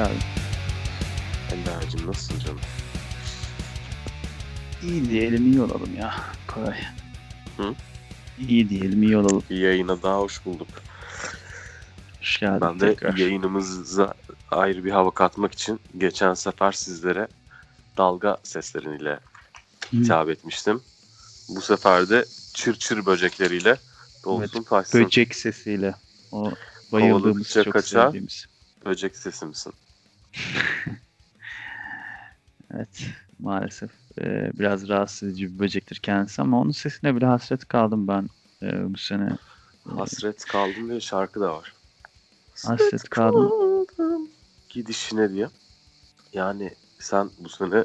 Geldin. Ender'cim nasılsın canım? İyi diyelim iyi olalım ya Koray. Hı? İyi diyelim iyi olalım. Yayına daha hoş bulduk. Hoş geldin Ben de tekrar. yayınımıza ayrı bir hava katmak için geçen sefer sizlere dalga sesleriyle Hı, hitap etmiştim. Bu sefer de çır çır böcekleriyle dolsun taşsın. Böcek sesiyle. O bayıldığımız çok kaçar. sevdiğimiz. Böcek sesi misin? Evet maalesef e, biraz rahatsız edici bir böcektir kendisi ama onun sesine bile hasret kaldım ben e, bu sene. Hasret kaldım diye şarkı da var. Hasret kaldım. kaldım Gidişine diye. Yani sen bu sene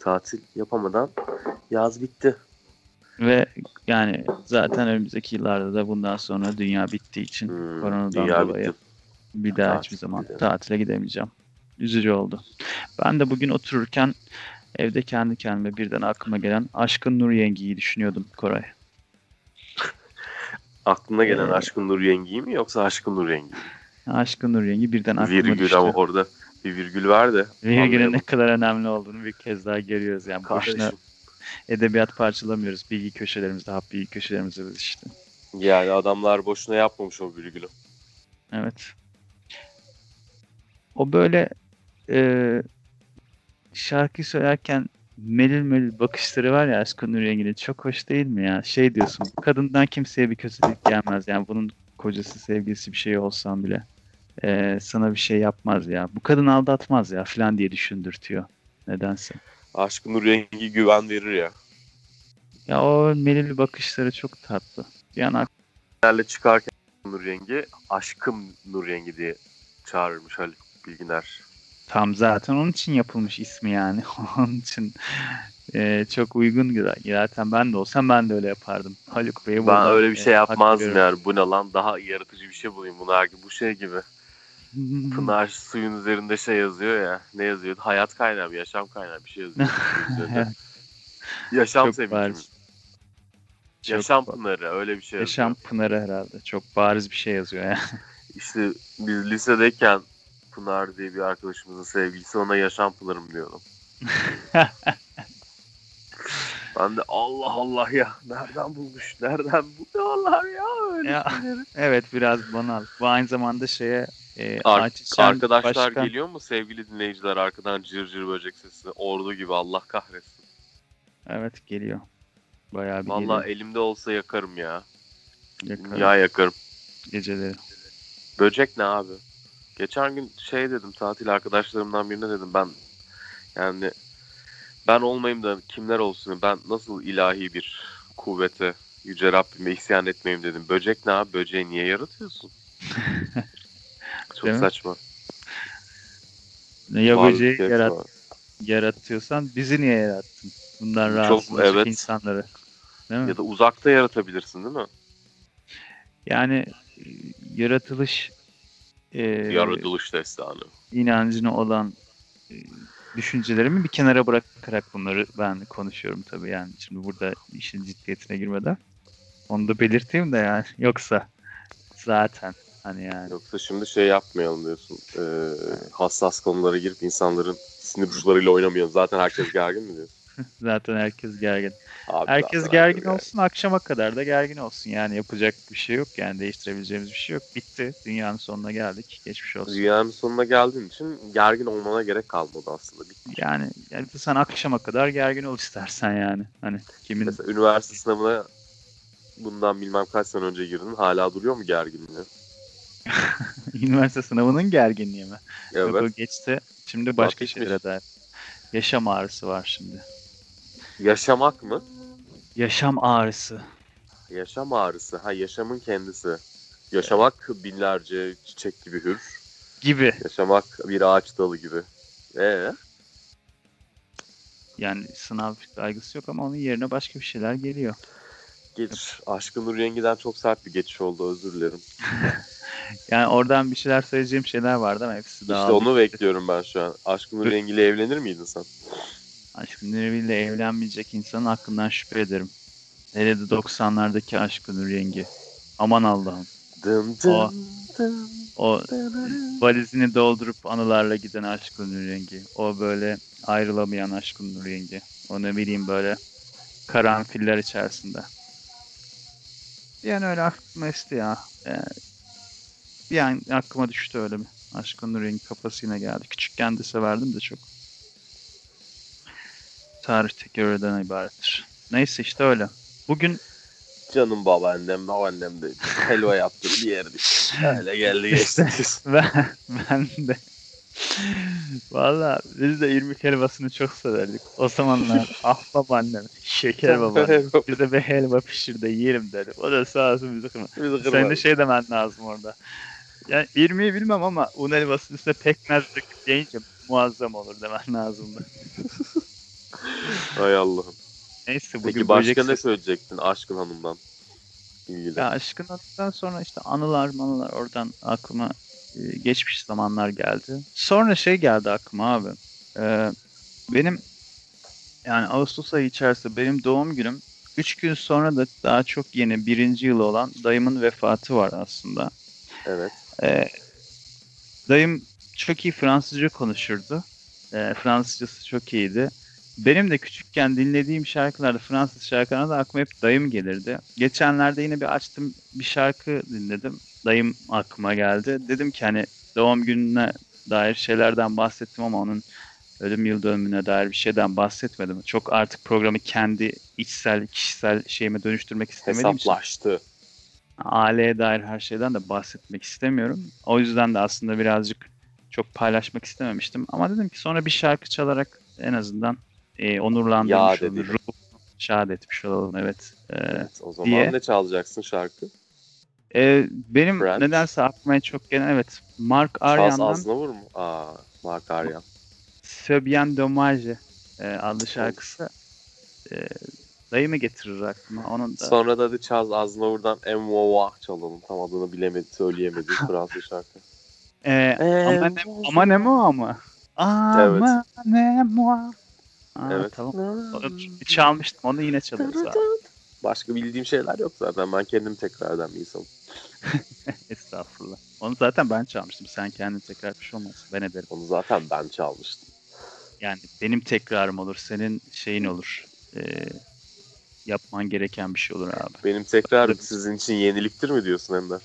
tatil yapamadan yaz bitti. Ve yani zaten önümüzdeki yıllarda da bundan sonra dünya bittiği için Hmm, koronadan dolayı bitti. bir daha Tatil hiçbir zaman gidelim. tatile gidemeyeceğim. Üzücü oldu. Ben de bugün otururken evde kendi kendime birden aklıma gelen Aşkın Nur Yengi'yi düşünüyordum Koray. Aklına gelen Ee, Aşkın Nur Yengi'yi mi yoksa Aşkın Nur Yengi? mi? Aşkın Nur Yengi birden aklıma Virgül düştü. ama orada bir virgül var da. Virgül'ün ne kadar önemli olduğunu bir kez daha görüyoruz. Yani boşuna Kardeşim. edebiyat parçalamıyoruz. Bilgi köşelerimizde, hap bilgi köşelerimizde biz işte. Yani adamlar boşuna yapmamış o virgülü. Evet. O böyle e, şarkı söylerken melil melil bakışları var ya Aşkın Nur Yengi'nin çok hoş değil mi ya? Şey diyorsun, kadından kimseye bir kötülük gelmez. Yani bunun kocası, sevgilisi bir şey olsan bile e, sana bir şey yapmaz ya. Bu kadın aldatmaz ya falan diye düşündürtüyor. Nedense. Aşkın Nur Yengi güven verir ya. Ya o melil bakışları çok tatlı. Yani Nerle çıkarken Nur Yengi aşkım Nur Yengi diye çağırırmış Haluk Bilginer. Tam zaten onun için yapılmış ismi yani. Onun için e, çok uygun güzel. Zaten ben de olsam ben de öyle yapardım. Haluk Bey'e Ben öyle bir e, şey hak yapmazdım yani. Bu ne lan? Daha yaratıcı bir şey bulayım. Bunlar gibi. Bu şey gibi. Pınar suyun üzerinde şey yazıyor ya. Ne yazıyordu? Hayat kaynağı, yaşam kaynağı bir şey yazıyor. yaşam Çok sevinci mi? bariz. Çok Yaşam ba- Pınarı öyle bir şey Yaşam yazıyor. Pınarı herhalde. Çok bariz bir şey yazıyor yani. İşte biz lisedeyken Pınar diye bir arkadaşımızın sevgilisi ona Yaşam Pınar'ım diyordum. Ben de Allah Allah ya nereden bulmuş nereden buluyorlar ya öyle Ya, şeyleri. evet biraz banal. Bu aynı zamanda şeye e, Ar- Arkadaşlar başkan- geliyor mu sevgili dinleyiciler arkadan cır cır böcek sesi ordu gibi Allah kahretsin. Evet geliyor. Bayağı bir Vallahi geliyor elimde olsa yakarım ya. Yakarım. Ya yakarım. geceleri. Böcek ne abi? Geçen gün şey dedim tatil arkadaşlarımdan birine dedim ben yani ben olmayayım da kimler olsun ben nasıl ilahi bir kuvvete yüce Rabbime isyan etmeyeyim dedim. Böcek ne abi? Böceği niye yaratıyorsun? Çok Değil mi? saçma. Ya Varlık böceği yarat, var. yaratıyorsan bizi niye yarattın? Bundan rahatsız evet. insanları. Değil mi? Ya da uzakta yaratabilirsin değil mi? Yani e, yaratılış e, Yaratılış destanı. inancına olan e, düşüncelerimi bir kenara bırakarak bunları ben konuşuyorum tabii yani. Şimdi burada işin ciddiyetine girmeden. Onu da belirteyim de yani. Yoksa zaten hani yani. Yoksa şimdi şey yapmayalım diyorsun. Ee, hassas konulara girip insanların sinir uçlarıyla oynamayalım. Zaten herkes gergin mi diyorsun? Zaten herkes gergin. Abi Herkes gergin herkes olsun akşama kadar da gergin olsun. Yani yapacak bir şey yok yani değiştirebileceğimiz bir şey yok. Bitti. Dünyanın sonuna geldik. Geçmiş olsun. Dünyanın sonuna geldiğin için gergin olmana gerek kalmadı aslında. Bitti. Yani, yani sen akşama kadar gergin ol istersen yani. Hani kimin Mesela üniversite sınavına bundan bilmem kaç sene önce girdin. Hala duruyor mu gerginliği? üniversite sınavının gerginliği mi? Yok o Evet. geçti. Şimdi başka bitmiş. şeylere dair. Yaşam ağrısı var şimdi. Yaşamak mı? Yaşam ağrısı. Yaşam ağrısı. Ha yaşamın kendisi. Yaşamak binlerce çiçek gibi hür. Gibi. Yaşamak bir ağaç dalı gibi. Ee, Yani sınav kaygısı yok ama onun yerine başka bir şeyler geliyor. geç. Aşkın Nur Yengi'den çok sert bir geçiş oldu özür dilerim. Yani oradan bir şeyler söyleyeceğim şeyler vardı ama hepsi İşte dağıldı. onu bekliyorum ben şu an. Aşkın Nur Yengi ile evlenir miydin sen? Aşkın Nuri'yle evlenmeyecek insanın hakkından şüphe ederim. Hele de 90'lardaki Aşkın Nur Yengi. Aman Allah'ım. Dım O- dım dım O valizini doldurup anılarla giden aşkın nur rengi. O böyle ayrılamayan aşkın nur rengi. O ne bileyim böyle karanfiller içerisinde. Yani öyle aklıma esti ya. Ee, bir an aklıma düştü öyle bir. Aşkın nur rengi kafası yine geldi. Küçükken de severdim de çok. Tarih tekerrürden ibarettir. Neyse işte öyle. Bugün Canım babaannem, babaannem de helva yaptı bir yerdi. Öyle geldi geçti. ben, ben de Valla biz de irmik helvasını çok severdik. O zamanlar ah babaannem, şeker babaannem. Bize bir helva pişir de yiyelim dedi. O da sağ olsun bizi kırmadı. Bizi Sen kırmadı. de şey demen lazım orada. Yani irmiği bilmem ama un helvasının üstüne pekmez döküp yiyince muazzam olur demen lazımdı. Hay Allah'ım. Neyse bugün Peki başka ne söyleyecektin Aşkın Hanım'dan? ilgili? Ya aşkın adıktan sonra işte anılar manılar oradan aklıma e, geçmiş zamanlar geldi. Sonra şey geldi aklıma abi. Ee, benim yani Ağustos ayı içerisinde benim doğum günüm 3 gün sonra da daha çok yeni birinci yılı olan dayımın vefatı var aslında. Evet. Ee, dayım çok iyi Fransızca konuşurdu. Fransızcası çok iyiydi. Benim de küçükken dinlediğim şarkılarda Fransız şarkılarında da aklıma hep dayım gelirdi. Geçenlerde yine bir açtım bir şarkı dinledim. Dayım aklıma geldi. Dedim ki hani doğum gününe dair şeylerden bahsettim ama onun ölüm yıl dönümüne dair bir şeyden bahsetmedim. Çok artık programı kendi içsel, kişisel şeyime dönüştürmek istemediğim için Hesaplaştı. aileye dair her şeyden de bahsetmek istemiyorum. O yüzden de aslında birazcık çok paylaşmak istememiştim. Ama dedim ki sonra bir şarkı çalarak en azından e, onurlandırmış. Ruhunu şad etmiş olalım. Evet. Ee, Evet, o zaman diye. ne çalacaksın şarkı? e, benim Friends. nedense aklıma çok gelen evet Mark Aryan'dan Aznavur mu? Aa, Mark Aryan. C'est bien dommage e, adlı şarkısı e, dayımı getirir aklıma. Onun da Sonra da Çaz Aznavur'dan Emvova çalalım. Tam adını bilemedi, söyleyemedi Fransız şarkı. e, ama ne, ama ne mu ama? Evet. Ama ne mu? Aa, Evet. Tamam. Onu çalmıştım. Onu yine çalarız abi. Başka bildiğim şeyler yok zaten. Ben kendim tekrardan bir insanım. Estağfurullah. Onu zaten ben çalmıştım. Sen kendin tekrar bir şey olmaz. Ben ederim. Onu zaten ben çalmıştım. Yani benim tekrarım olur. Senin şeyin olur. Ee, yapman gereken bir şey olur abi. Benim tekrarım sizin için yeniliktir mi diyorsun Ender?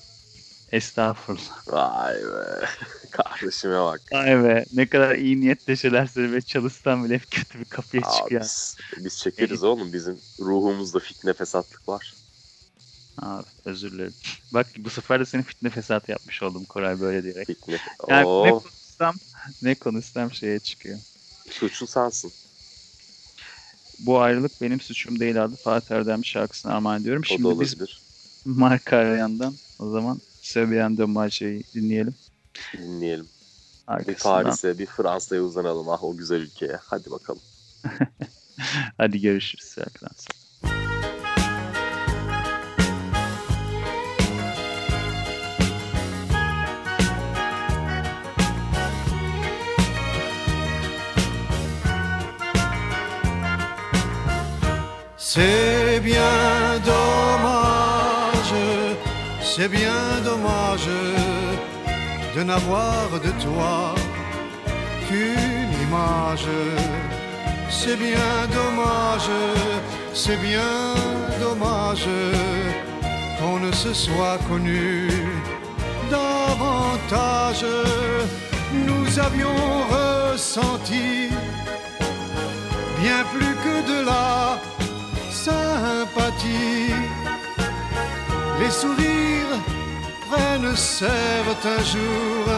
Estağfurullah. Vay be. Kardeşime bak. Ay be. Ne kadar iyi niyetle şeyler söyleyip çalışsam bile hep kötü bir kapıya Abi, çıkıyor. biz, biz çekeriz oğlum. Bizim ruhumuzda fitne fesatlık var. Abi özür dilerim. Bak bu sefer de seni fitne fesat yapmış oldum Koray böyle diyerek. Fitne. Yani ne Oo, konuşsam ne konuşsam şeye çıkıyor. suçlu sensin. Bu ayrılık benim suçum değil adlı Fatih Erdem şarkısını armağan ediyorum. O Şimdi biz olabilir. Mark Arayan'dan o zaman Sebiyen de Maçayı dinleyelim. Dinleyelim. Bir Arkasından. Paris'e, bir Fransa'ya uzanalım. Ah o güzel ülkeye. Hadi bakalım. Hadi görüşürüz sonra. C'est bien dommage, c'est bien de n'avoir de toi qu'une image. C'est bien dommage, c'est bien dommage qu'on ne se soit connu davantage. Nous avions ressenti bien plus que de la sympathie. Les sourires prennent certains jours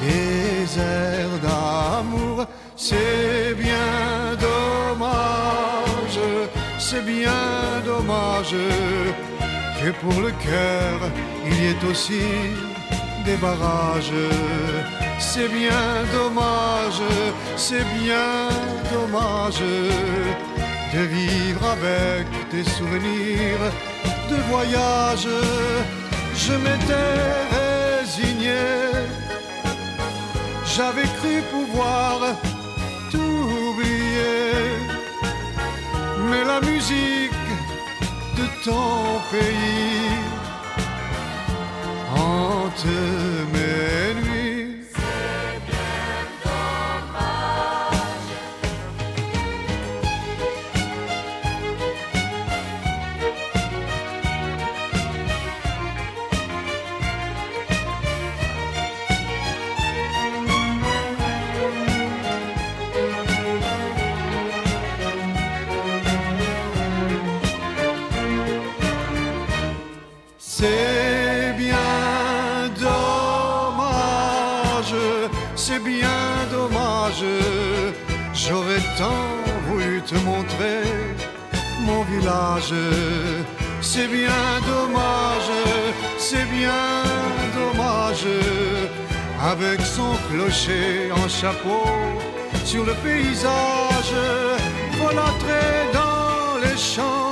des airs d'amour. C'est bien dommage, c'est bien dommage que pour le cœur il y ait aussi des barrages. C'est bien dommage, c'est bien dommage de vivre avec des souvenirs de voyage. Je m'étais résigné, j'avais cru pouvoir tout oublier, mais la musique de ton pays toutes mes nuits. Te montrer mon village. C'est bien dommage, c'est bien dommage. Avec son clocher en chapeau sur le paysage, folâtrer dans les champs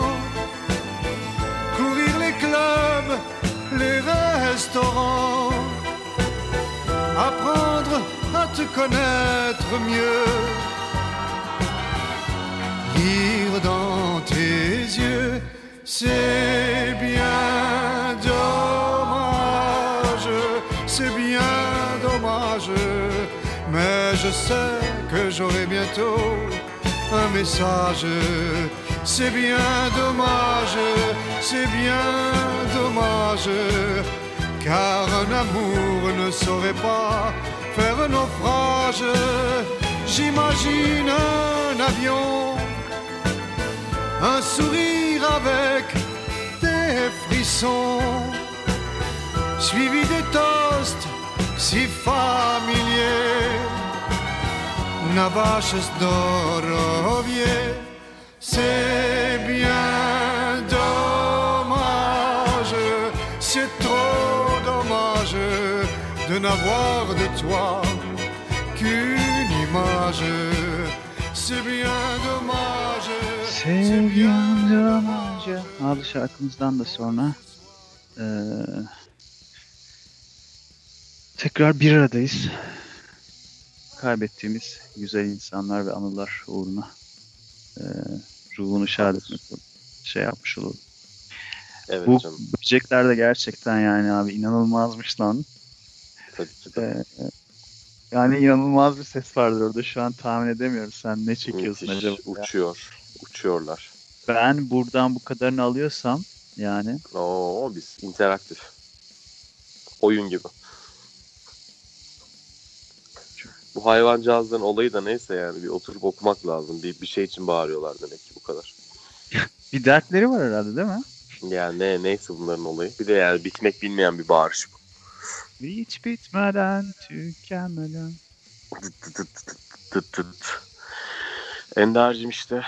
courir les clubs, les restaurants, apprendre à te connaître mieux, dans tes yeux, c'est bien dommage, c'est bien dommage, mais je sais que j'aurai bientôt un message. C'est bien dommage, c'est bien dommage, car un amour ne saurait pas faire naufrage. J'imagine un avion, un sourire avec des frissons, suivi des toasts si familiers. Navaches Zdorowie, c'est bien dommage, c'est trop dommage de n'avoir de toi qu'une image. C'est bien dommage, c'est bien dommage. Adlı şarkımızdan da sonra eee, tekrar bir aradayız. Kaybettiğimiz güzel insanlar ve anılar uğruna eee, ruhunu şad etmek şey yapmış olalım. Evet Bu canım. böcekler de gerçekten yani abi inanılmazmış lan. Tabii ki de. Eee, yani inanılmaz bir ses vardır orada şu an tahmin edemiyorum. Sen ne çekiyorsun Müthiş. acaba? ya? Uçuyor. Uçuyorlar. Ben buradan bu kadarını alıyorsam yani Oo biz interaktif. Oyun gibi. Bu hayvancağızların olayı da neyse yani bir oturup okumak lazım. Bir, bir şey için bağırıyorlar demek ki bu kadar. bir dertleri var herhalde değil mi? Yani ne, neyse bunların olayı. Bir de yani bitmek bilmeyen bir bağırış bu. Hiç bitmeden, tükenmeden. Tıt tıt tıt tıt tıt. Ender'cim işte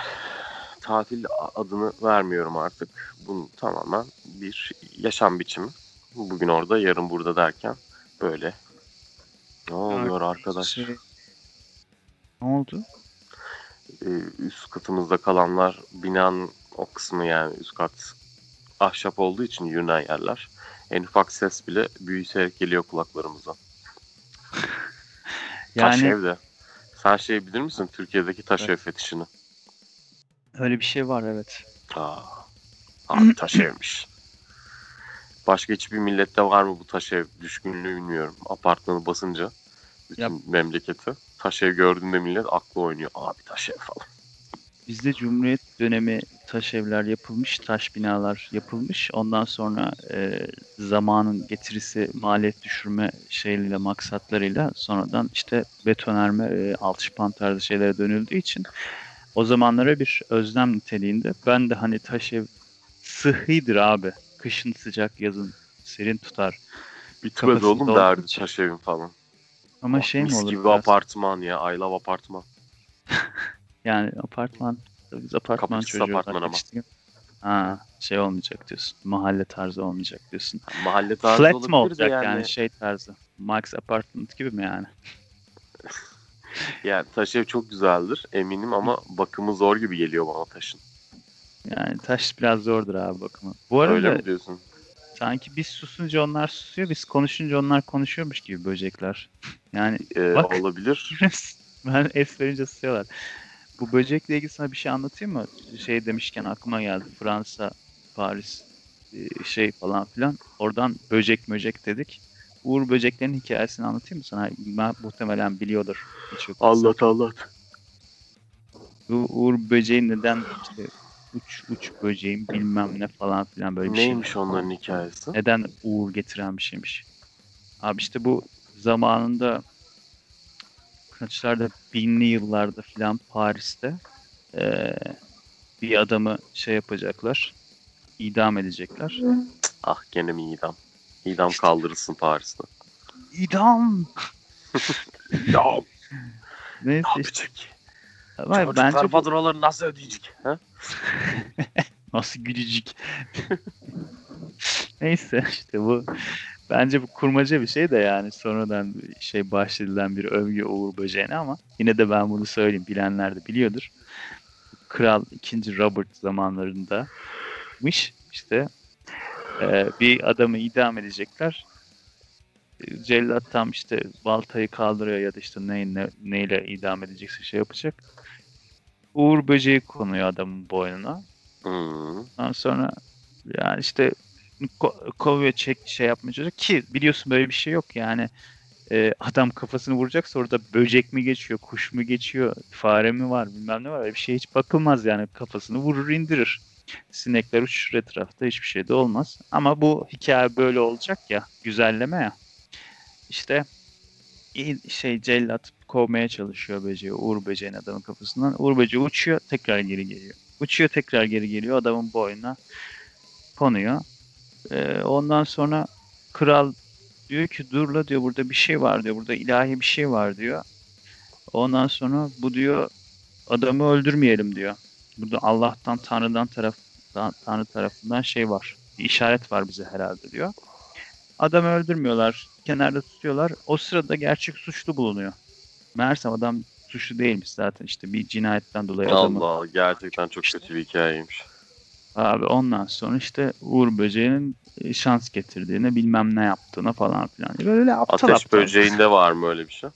tatil adını vermiyorum artık. Bunun tamamen bir yaşam biçimi. Bugün orada yarın burada derken böyle. Ne oluyor arkadaş? Şey- Ne oldu? Ee, üst katımızda kalanlar binanın o kısmı yani üst kat ahşap olduğu için yürünen yerler. En ufak ses bile büyüterek geliyor kulaklarımıza. Taş Yani evde. Sen şey bilir misin Türkiye'deki taş Evet. ev fetişini? öyle bir şey var evet. Aa, abi taş evmiş. Başka hiçbir millette var mı bu taş ev düşkünlüğü bilmiyorum. Apartmanı basınca bütün Yap. memleketi. Taş ev gördüğünde millet aklı oynuyor. Abi taş ev falan. Bizde Cumhuriyet dönemi taş evler yapılmış, taş binalar yapılmış. Ondan sonra e, zamanın getirisi maliyet düşürme şeyiyle, maksatlarıyla sonradan işte betonarme, e, alçıpan tarzı şeylere dönüldüğü için o zamanlara bir özlem niteliğinde. Ben de hani taş ev sıhhidir abi. Kışın sıcak, yazın serin tutar. Bitmedi Kafasında oğlum derdi taş evin falan. Ama Ah, şey mi mis olur? gibi biraz? apartman ya. I love apartman. Yani apartman, biz apartman çocuğu. apartman ama. Ha, şey olmayacak diyorsun. Mahalle tarzı olmayacak diyorsun. Mahalle tarzı Flat olabilir de olacak yani. yani. şey tarzı? Max Apartment gibi mi yani? Yani taş ev çok güzeldir eminim ama bakımı zor gibi geliyor bana taşın. Yani taş biraz zordur abi bakımı. Bu arada Öyle mi diyorsun? sanki biz susunca onlar susuyor, biz konuşunca onlar konuşuyormuş gibi böcekler. Yani Ee, Bak. olabilir. ben es verince susuyorlar. Bu böcekle ilgili sana bir şey anlatayım mı? Şey demişken aklıma geldi. Fransa, Paris e, şey falan filan. Oradan böcek möcek dedik. Uğur böceklerin hikayesini anlatayım mı sana? Ben muhtemelen biliyordur. Anlat anlat. Bu Uğur böceği neden işte uç uç böceğim bilmem ne falan filan böyle bir şey. Neymiş onların hikayesi? Neden uğur getiren bir şeymiş. Abi işte bu zamanında kaçlarda binli yıllarda filan Paris'te eee, bir adamı şey yapacaklar. idam edecekler. Ah gene mi idam? İdam kaldırırsın Paris'te. İdam! Ya Neyse ne işte. yapacak? Vay, Çocuklar bence faturaları nasıl ödeyecek? Ha? nasıl gülücük. Neyse işte bu bence bu kurmaca bir şey de yani sonradan şey bahşedilen bir övgü Uğur Böceği'ne ama yine de ben bunu söyleyeyim bilenler de biliyordur. Kral 2. Robert zamanlarındaymış işte e, bir adamı idam edecekler. E, Cellat tam işte baltayı kaldırıyor ya da işte ne, ne, neyle idam edecekse şey yapacak. Uğur böceği konuyor adamın boynuna. Hmm. Ondan sonra yani işte ko- kovuyor çek şey yapmaya çalışıyor ki biliyorsun böyle bir şey yok yani e, adam kafasını vuracaksa orada böcek mi geçiyor, kuş mu geçiyor, fare mi var bilmem ne var öyle bir şey hiç bakılmaz yani kafasını vurur indirir. Sinekler uçuşur etrafta hiçbir şey de olmaz. Ama bu hikaye böyle olacak ya güzelleme ya. İşte şey cellat kovmaya çalışıyor böceği. Uğur böceğin adamın kafasından. Uğur böceği uçuyor tekrar geri geliyor. Uçuyor tekrar geri geliyor adamın boynuna konuyor. Ee, ondan sonra kral diyor ki dur la diyor burada bir şey var diyor. Burada ilahi bir şey var diyor. Ondan sonra bu diyor adamı öldürmeyelim diyor. Burada Allah'tan Tanrı'dan taraftan Tanrı tarafından şey var. Bir işaret var bize herhalde diyor. Adamı öldürmüyorlar. Kenarda tutuyorlar. O sırada gerçek suçlu bulunuyor. Meğersem adam suçlu değilmiş zaten işte bir cinayetten dolayı adamı Allah Allah gerçekten çok kötü bir hikayeymiş. Abi ondan sonra işte Uğur Böceği'nin e, şans getirdiğine bilmem ne yaptığına falan filan. Böyle aptal Ateş aptal. böceğinde var mı öyle bir şey?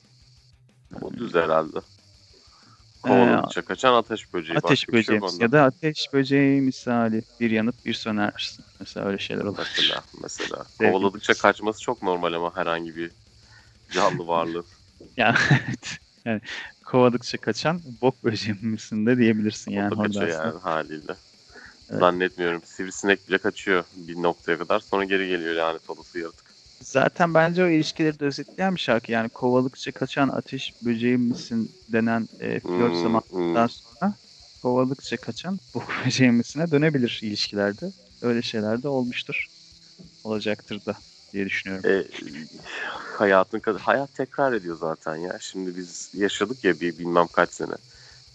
O düz herhalde. Kovaladıkça kaçan ateş böceği. Ee, Ateş şey böceği onda. ya da ateş böceği misali bir yanıp bir sönersin. Mesela öyle şeyler olur. Mesela, mesela. Kovaladıkça kaçması çok normal ama herhangi bir canlı varlığı. Yani, evet. yani kovadıkça kaçan bok böceği misin de diyebilirsin yani. o da kaçıyor yani haliyle. Evet. Zannetmiyorum. Sivrisinek bile kaçıyor bir noktaya kadar. Sonra geri geliyor lanet olası yaratık. Zaten bence o ilişkileri de özetleyen bir şarkı. Yani kovalıkça kaçan ateş böceği misin denen e, flört Hmm, zamanından hmm. sonra kovalıkça kaçan bok böceği misine dönebilir ilişkilerde. Öyle şeyler de olmuştur. Olacaktır da diye düşünüyorum. E, hayatın hayat tekrar ediyor zaten ya. Şimdi biz yaşadık ya bir bilmem kaç sene.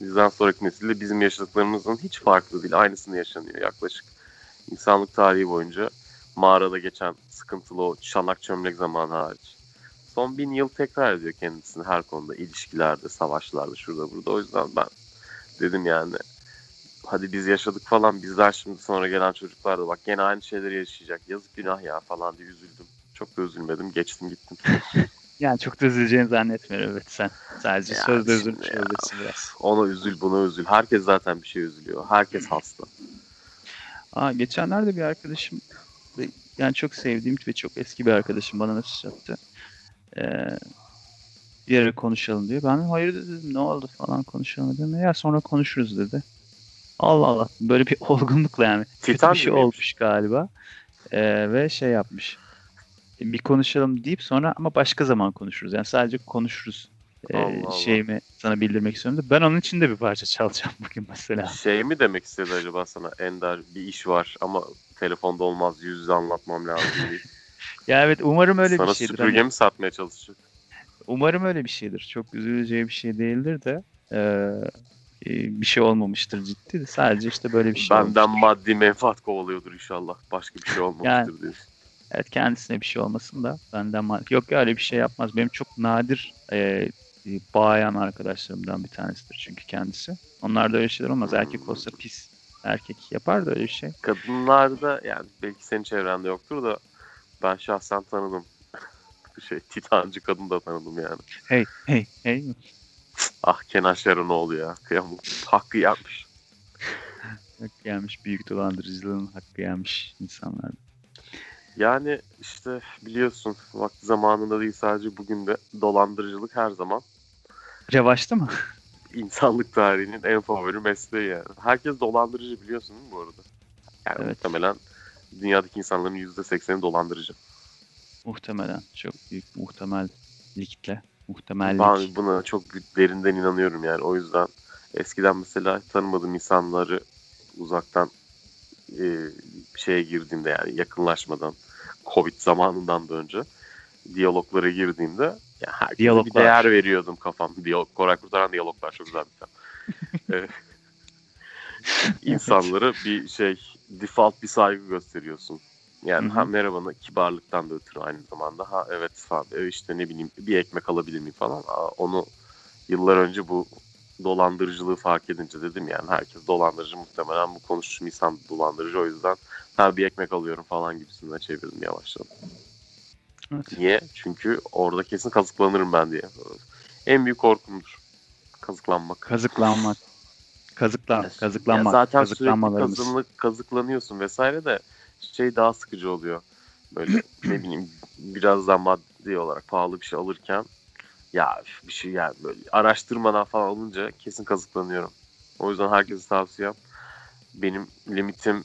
Bizden sonraki nesilde bizim yaşadıklarımızın hiç farklı değil. Aynısını yaşanıyor yaklaşık. İnsanlık tarihi boyunca mağarada geçen sıkıntılı o çanak çömlek zamanı hariç. Son bin yıl tekrar ediyor kendisini her konuda. ilişkilerde, savaşlarda, şurada burada. O yüzden ben dedim yani hadi biz yaşadık falan bizler şimdi sonra gelen çocuklar da bak gene aynı şeyleri yaşayacak. Yazık günah ya falan diye üzüldüm. Çok da üzülmedim. Geçtim gittim. Yani çok da üzüleceğini zannetmiyorum evet sen. Sadece Ya sözde üzülmüş olabilirsin biraz. Ona üzül buna üzül. Herkes zaten bir şey üzülüyor. Herkes hasta. Aa, geçenlerde bir arkadaşım yani çok sevdiğim ve çok eski bir arkadaşım bana mesaj attı. Ee, bir ara konuşalım diyor. Ben hayır dedim ne oldu falan konuşalım dedim. Ya sonra konuşuruz dedi. Allah Allah böyle bir olgunlukla yani. Kötü Titan bir şey olmuş galiba. Ee, ve şey yapmış. Bir konuşalım deyip sonra ama başka zaman konuşuruz. Yani sadece konuşuruz. Ee, Allah Allah. şeyimi sana bildirmek istiyorum ben onun için de bir parça çalacağım bugün mesela. Şey mi demek istedi acaba sana Ender bir iş var ama telefonda olmaz yüz yüze anlatmam lazım diye. Ya evet umarım öyle sana bir şeydir. süpürge Hani mi satmaya çalışacak? Umarım öyle bir şeydir. Çok üzüleceği bir şey değildir de eee, e, bir şey olmamıştır ciddi de sadece işte böyle bir şey Benden olmuştur. maddi menfaat kovalıyordur inşallah. Başka bir şey olmamıştır Yani- diyorsun. Evet kendisine bir şey olmasın da benden ma- yok ya öyle bir şey yapmaz. Benim çok nadir eee bağayan arkadaşlarımdan bir tanesidir çünkü kendisi. Onlarda öyle şeyler olmaz. Erkek olsa pis erkek yapar da öyle bir şey. Kadınlarda yani belki senin çevrende yoktur da ben şahsen tanıdım. şey titancı kadın da tanıdım yani. Hey hey hey. Ah Kenan Şeronoğlu ya. Kıyamam. Hakkı yapmış. Hakkı gelmiş büyük dolandırıcılığın hakkı gelmiş insanlar. Yani işte biliyorsun vakti zamanında değil sadece bugün de dolandırıcılık her zaman Revaçta mı? insanlık tarihinin en favori mesleği yani. Herkes dolandırıcı biliyorsun değil mi bu arada? Yani Evet. muhtemelen dünyadaki insanların %80'i dolandırıcı. Muhtemelen. Çok büyük muhtemellikle. Muhtemellik. Ben buna çok derinden inanıyorum yani. O yüzden eskiden mesela tanımadığım insanları uzaktan e, şeye girdiğimde yani yakınlaşmadan Covid zamanından da önce diyaloglara girdiğimde ya herkese bir Diyaloglar. değer veriyordum kafam. Diyalog, Koray Kurtaran diyaloglar çok güzel bir film. E, insanlara bir şey default bir saygı gösteriyorsun. Yani Hı hı. ha merhabanı kibarlıktan da ötürü aynı zamanda. Ha evet falan e, işte ne bileyim bir ekmek alabilir miyim falan. Aa, onu yıllar önce bu dolandırıcılığı fark edince dedim yani herkes dolandırıcı muhtemelen bu konuştuğum insan dolandırıcı o yüzden ha bir ekmek alıyorum falan gibisinden çevirdim yavaşladım. Evet. Niye? Çünkü orada kesin kazıklanırım ben diye. En büyük korkumdur. Kazıklanmak. Kazıklanmak. Kazıklan, Ya kazıklanmak. zaten sürekli kazınlık, kazıklanıyorsun vesaire de şey daha sıkıcı oluyor. Böyle ne bileyim biraz daha maddi olarak pahalı bir şey alırken ya bir şey yani böyle araştırmadan falan alınca kesin kazıklanıyorum. O yüzden herkese tavsiyem benim limitim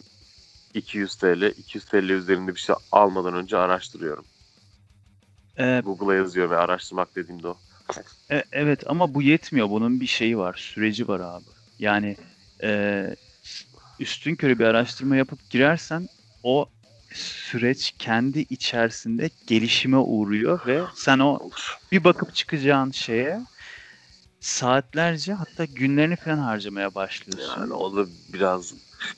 200 TL. 200 TL üzerinde bir şey almadan önce araştırıyorum. Ee, Google'a yazıyor ve araştırmak dediğimde o. E, evet ama bu yetmiyor. Bunun bir şeyi var, süreci var abi. Yani e, üstün körü bir araştırma yapıp girersen o süreç kendi içerisinde gelişime uğruyor ve sen o bir bakıp çıkacağın şeye saatlerce hatta günlerini falan harcamaya başlıyorsun. Yani o da biraz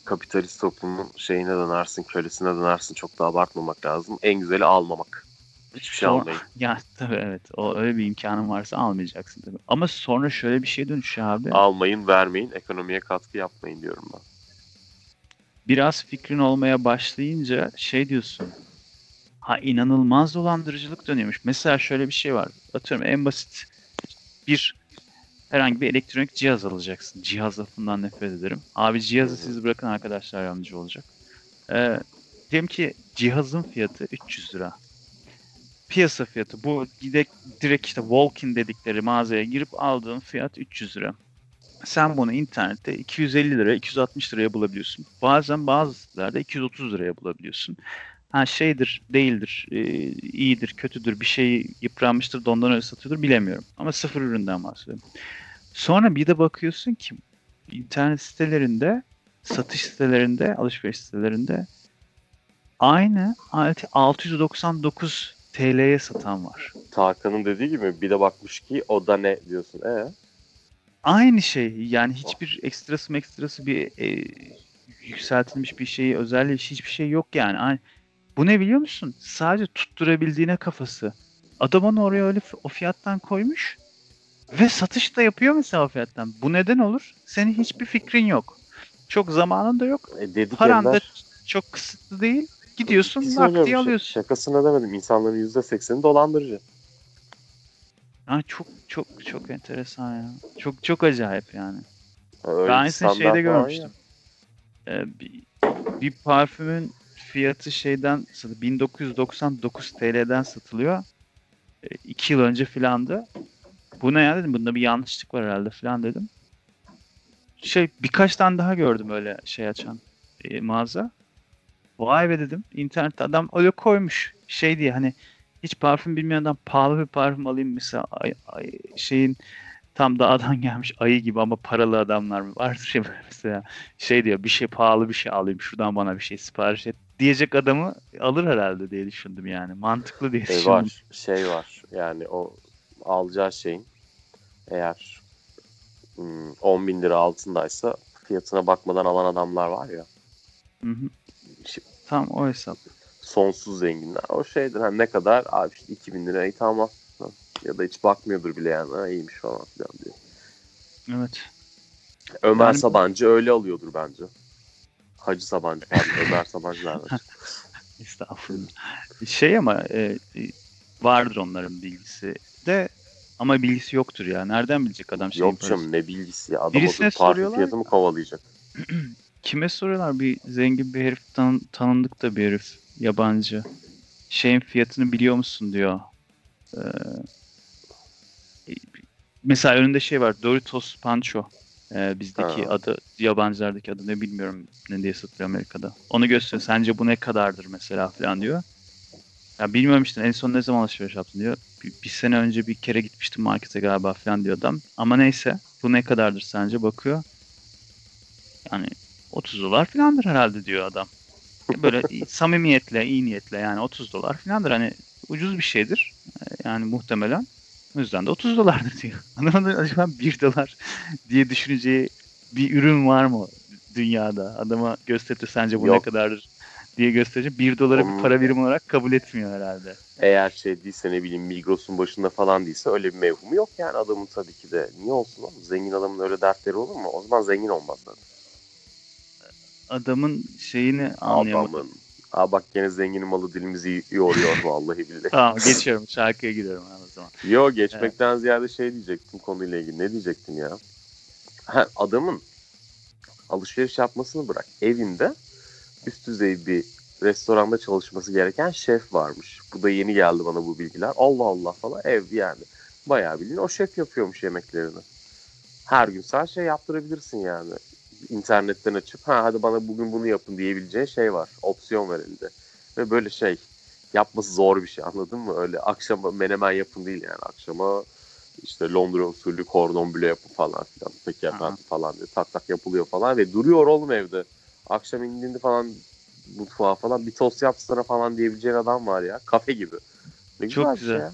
kapitalist toplumun şeyine dönersin, kölesine dönersin. Çok da abartmamak lazım. En güzeli almamak. Hiçbir şey almayın. Ya tabii evet. O öyle bir imkanın varsa almayacaksın tabii. Ama sonra şöyle bir şey dönüşüyor abi. Almayın, vermeyin, ekonomiye katkı yapmayın diyorum ben. Biraz fikrin olmaya başlayınca şey diyorsun. Ha inanılmaz dolandırıcılık dönüyormuş. Mesela şöyle bir şey var. Atıyorum en basit bir herhangi bir elektronik cihaz alacaksın. Cihaz lafından nefret ederim. Abi cihazı siz bırakın arkadaşlar yardımcı olacak. Ee, diyelim ki cihazın fiyatı 300 lira. Piyasa fiyatı bu direkt, direkt işte walk-in dedikleri mağazaya girip aldığın fiyat 300 lira. Sen bunu internette 250 liraya, 260 liraya bulabiliyorsun. Bazen bazı sitelerde 230 liraya bulabiliyorsun. Ha şeydir, değildir, e, iyidir, kötüdür, bir şey yıpranmıştır, da ondan öyle satıyordur bilemiyorum. Ama sıfır üründen bahsediyorum. Sonra bir de bakıyorsun ki internet sitelerinde, satış sitelerinde, alışveriş sitelerinde aynı aleti 699 TL'ye satan var. Tarkan'ın dediği gibi bir de bakmış ki o da ne diyorsun. E Aynı şey yani hiçbir ekstrası ekstrası bir e, yükseltilmiş bir şeyi özelliği hiçbir şey yok yani. Aynı- Bu ne biliyor musun? Sadece tutturabildiğine kafası. Adam onu oraya öyle o fiyattan koymuş ve satış da yapıyor mesela o fiyattan. Bu neden olur? Senin hiçbir fikrin yok. Çok zamanın da yok. E dedik Paran da çok kısıtlı değil. Gidiyorsun diye şak- alıyorsun. Şakasına demedim. İnsanların %80'i dolandırıcı. Ha, çok çok çok enteresan ya. Çok çok acayip yani. Öyle Ben aynısını şeyde görmüştüm. Ee, bir, bir parfümün fiyatı şeyden satı- 1999 TL'den satılıyor. 2 yıl önce filandı. Bu ne ya dedim. Bunda bir yanlışlık var herhalde filan dedim. Şey birkaç tane daha gördüm öyle şey açan e, mağaza. Vay be dedim. İnternette adam öyle koymuş. Şey diye hani hiç parfüm bilmeyen adam pahalı bir parfüm alayım mesela ay, ay- şeyin tam dağdan gelmiş ayı gibi ama paralı adamlar mı vardır ya mesela şey diyor bir şey pahalı bir şey alayım şuradan bana bir şey sipariş et diyecek adamı alır herhalde diye düşündüm yani mantıklı diye Şey düşündüm. var. Şey var. Yani o alacağı şeyin eğer hmm, 10 bin lira altındaysa fiyatına bakmadan alan adamlar var ya. Hı hı. Şey- Tam o hesap. Sonsuz zenginler. O şeydir. Hani ne kadar? Abi işte 2000 lirayı tamam. Ya da hiç bakmıyordur bile yani. Ha, iyiymiş falan filan diye. Evet. Ömer Yani- Sabancı öyle alıyordur bence. Hacı Sabancı pardon. Ömer Sabancı nerede? Estağfurullah. Şey ama e, e, vardır onların bilgisi de ama bilgisi yoktur ya. Nereden bilecek adam şeyin Yok canım ne bilgisi ya. Adam Birisine oturup soruyorlar. fiyatı mı kovalayacak? Kime soruyorlar? Bir zengin bir herif tan- tanındık da bir herif. Yabancı. Şeyin fiyatını biliyor musun diyor. Ee, mesela önünde şey var. Doritos Pancho. Ee, bizdeki Ha. adı, yabancılardaki adı ne bilmiyorum ne diye satılıyor Amerika'da. Onu gösteriyor. Sence bu ne kadardır mesela falan diyor. Ya bilmiyorum işte en son ne zaman alışveriş yaptın diyor. Bir, bir sene önce bir kere gitmiştim markete galiba falan diyor adam. Ama neyse bu ne kadardır sence bakıyor. Yani 30 dolar falandır herhalde diyor adam. Böyle samimiyetle, iyi niyetle yani 30 dolar falandır. Hani ucuz bir şeydir. Ee, Yani muhtemelen. O yüzden de 30 dolardır diyor. Adamın acaba 1 dolar diye düşüneceği bir ürün var mı dünyada? Adama gösterdi sence bu Yok. ne kadardır diye gösterecek. 1 doları Onun- bir para birimi olarak kabul etmiyor herhalde. Eğer şey değilse ne bileyim Migros'un başında falan değilse öyle bir mevhumu yok yani adamın tabii ki de. Niye olsun oğlum? Zengin adamın öyle dertleri olur mu? O zaman zengin olmaz zaten. Adamın şeyini anlayamadım. Adamın. Aa bak gene zenginin malı dilimizi yoruyor vallahi billahi. Tamam geçiyorum. Şarkıya gidiyorum ben o zaman. Yo geçmekten ziyade şey diyecektim konuyla ilgili. Ne diyecektim ya? Ha, adamın alışveriş yapmasını bırak. Evinde üst düzey bir restoranda çalışması gereken şef varmış. Bu da yeni geldi bana bu bilgiler. Allah Allah falan ev yani. Bayağı bildiğin o şef yapıyormuş yemeklerini. Her gün sen şey yaptırabilirsin yani. İnternetten açıp ha hadi bana bugün bunu yapın diyebileceğin şey var. Opsiyon var elinde. Ve böyle şey yapması zor bir şey anladın mı? Öyle akşama menemen yapın değil yani. Akşama işte Londra usulü kordon bleu yapın falan filan. Peki efendim falan diye tak tak yapılıyor falan ve duruyor oğlum evde. Akşam indiğinde falan mutfağa falan bir tost yapsana falan diyebileceğin adam var ya. Kafe gibi. Ne Çok güzel şey ya.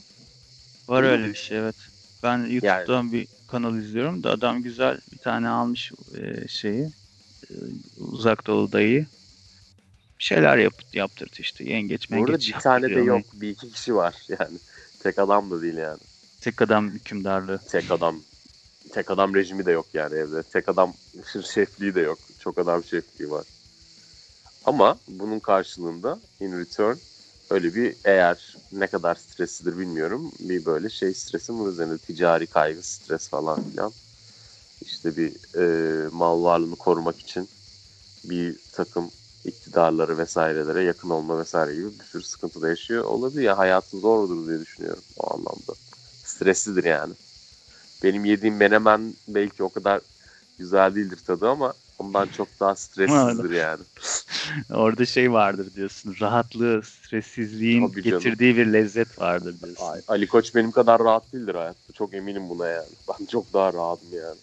Var öyle bir şey evet. Ben YouTube'dan bir kanal izliyorum da adam güzel bir tane almış e, şeyi e, uzak doğu dayı bir şeyler yap, yaptırdı işte yengeç mengeç bir tane de yok. Bir iki kişi var yani. Tek adam da değil yani. Tek adam hükümdarlığı. Tek adam tek adam rejimi de yok yani evde. Tek adam şefliği de yok. Çok adam şefliği var. Ama bunun karşılığında in return öyle bir eğer ne kadar streslidir bilmiyorum. Bir böyle şey stresi var üzerinde ticari kaygı, stres falan filan. İşte bir e, mal varlığını korumak için bir takım iktidarları vesairelere yakın olma vesaire gibi bir sürü sıkıntı da yaşıyor olabilir ya hayatı zordur diye düşünüyorum o anlamda. Streslidir yani. Benim yediğim menemen belki o kadar güzel değildir tadı ama ondan çok daha stressizdir yani. Orada şey vardır diyorsun. Rahatlığı, stressizliğin Tabii canım. getirdiği bir lezzet vardır diyorsun. Ay, Ali Koç benim kadar rahat değildir hayatta. Çok eminim buna yani. Ben çok daha rahatım yani.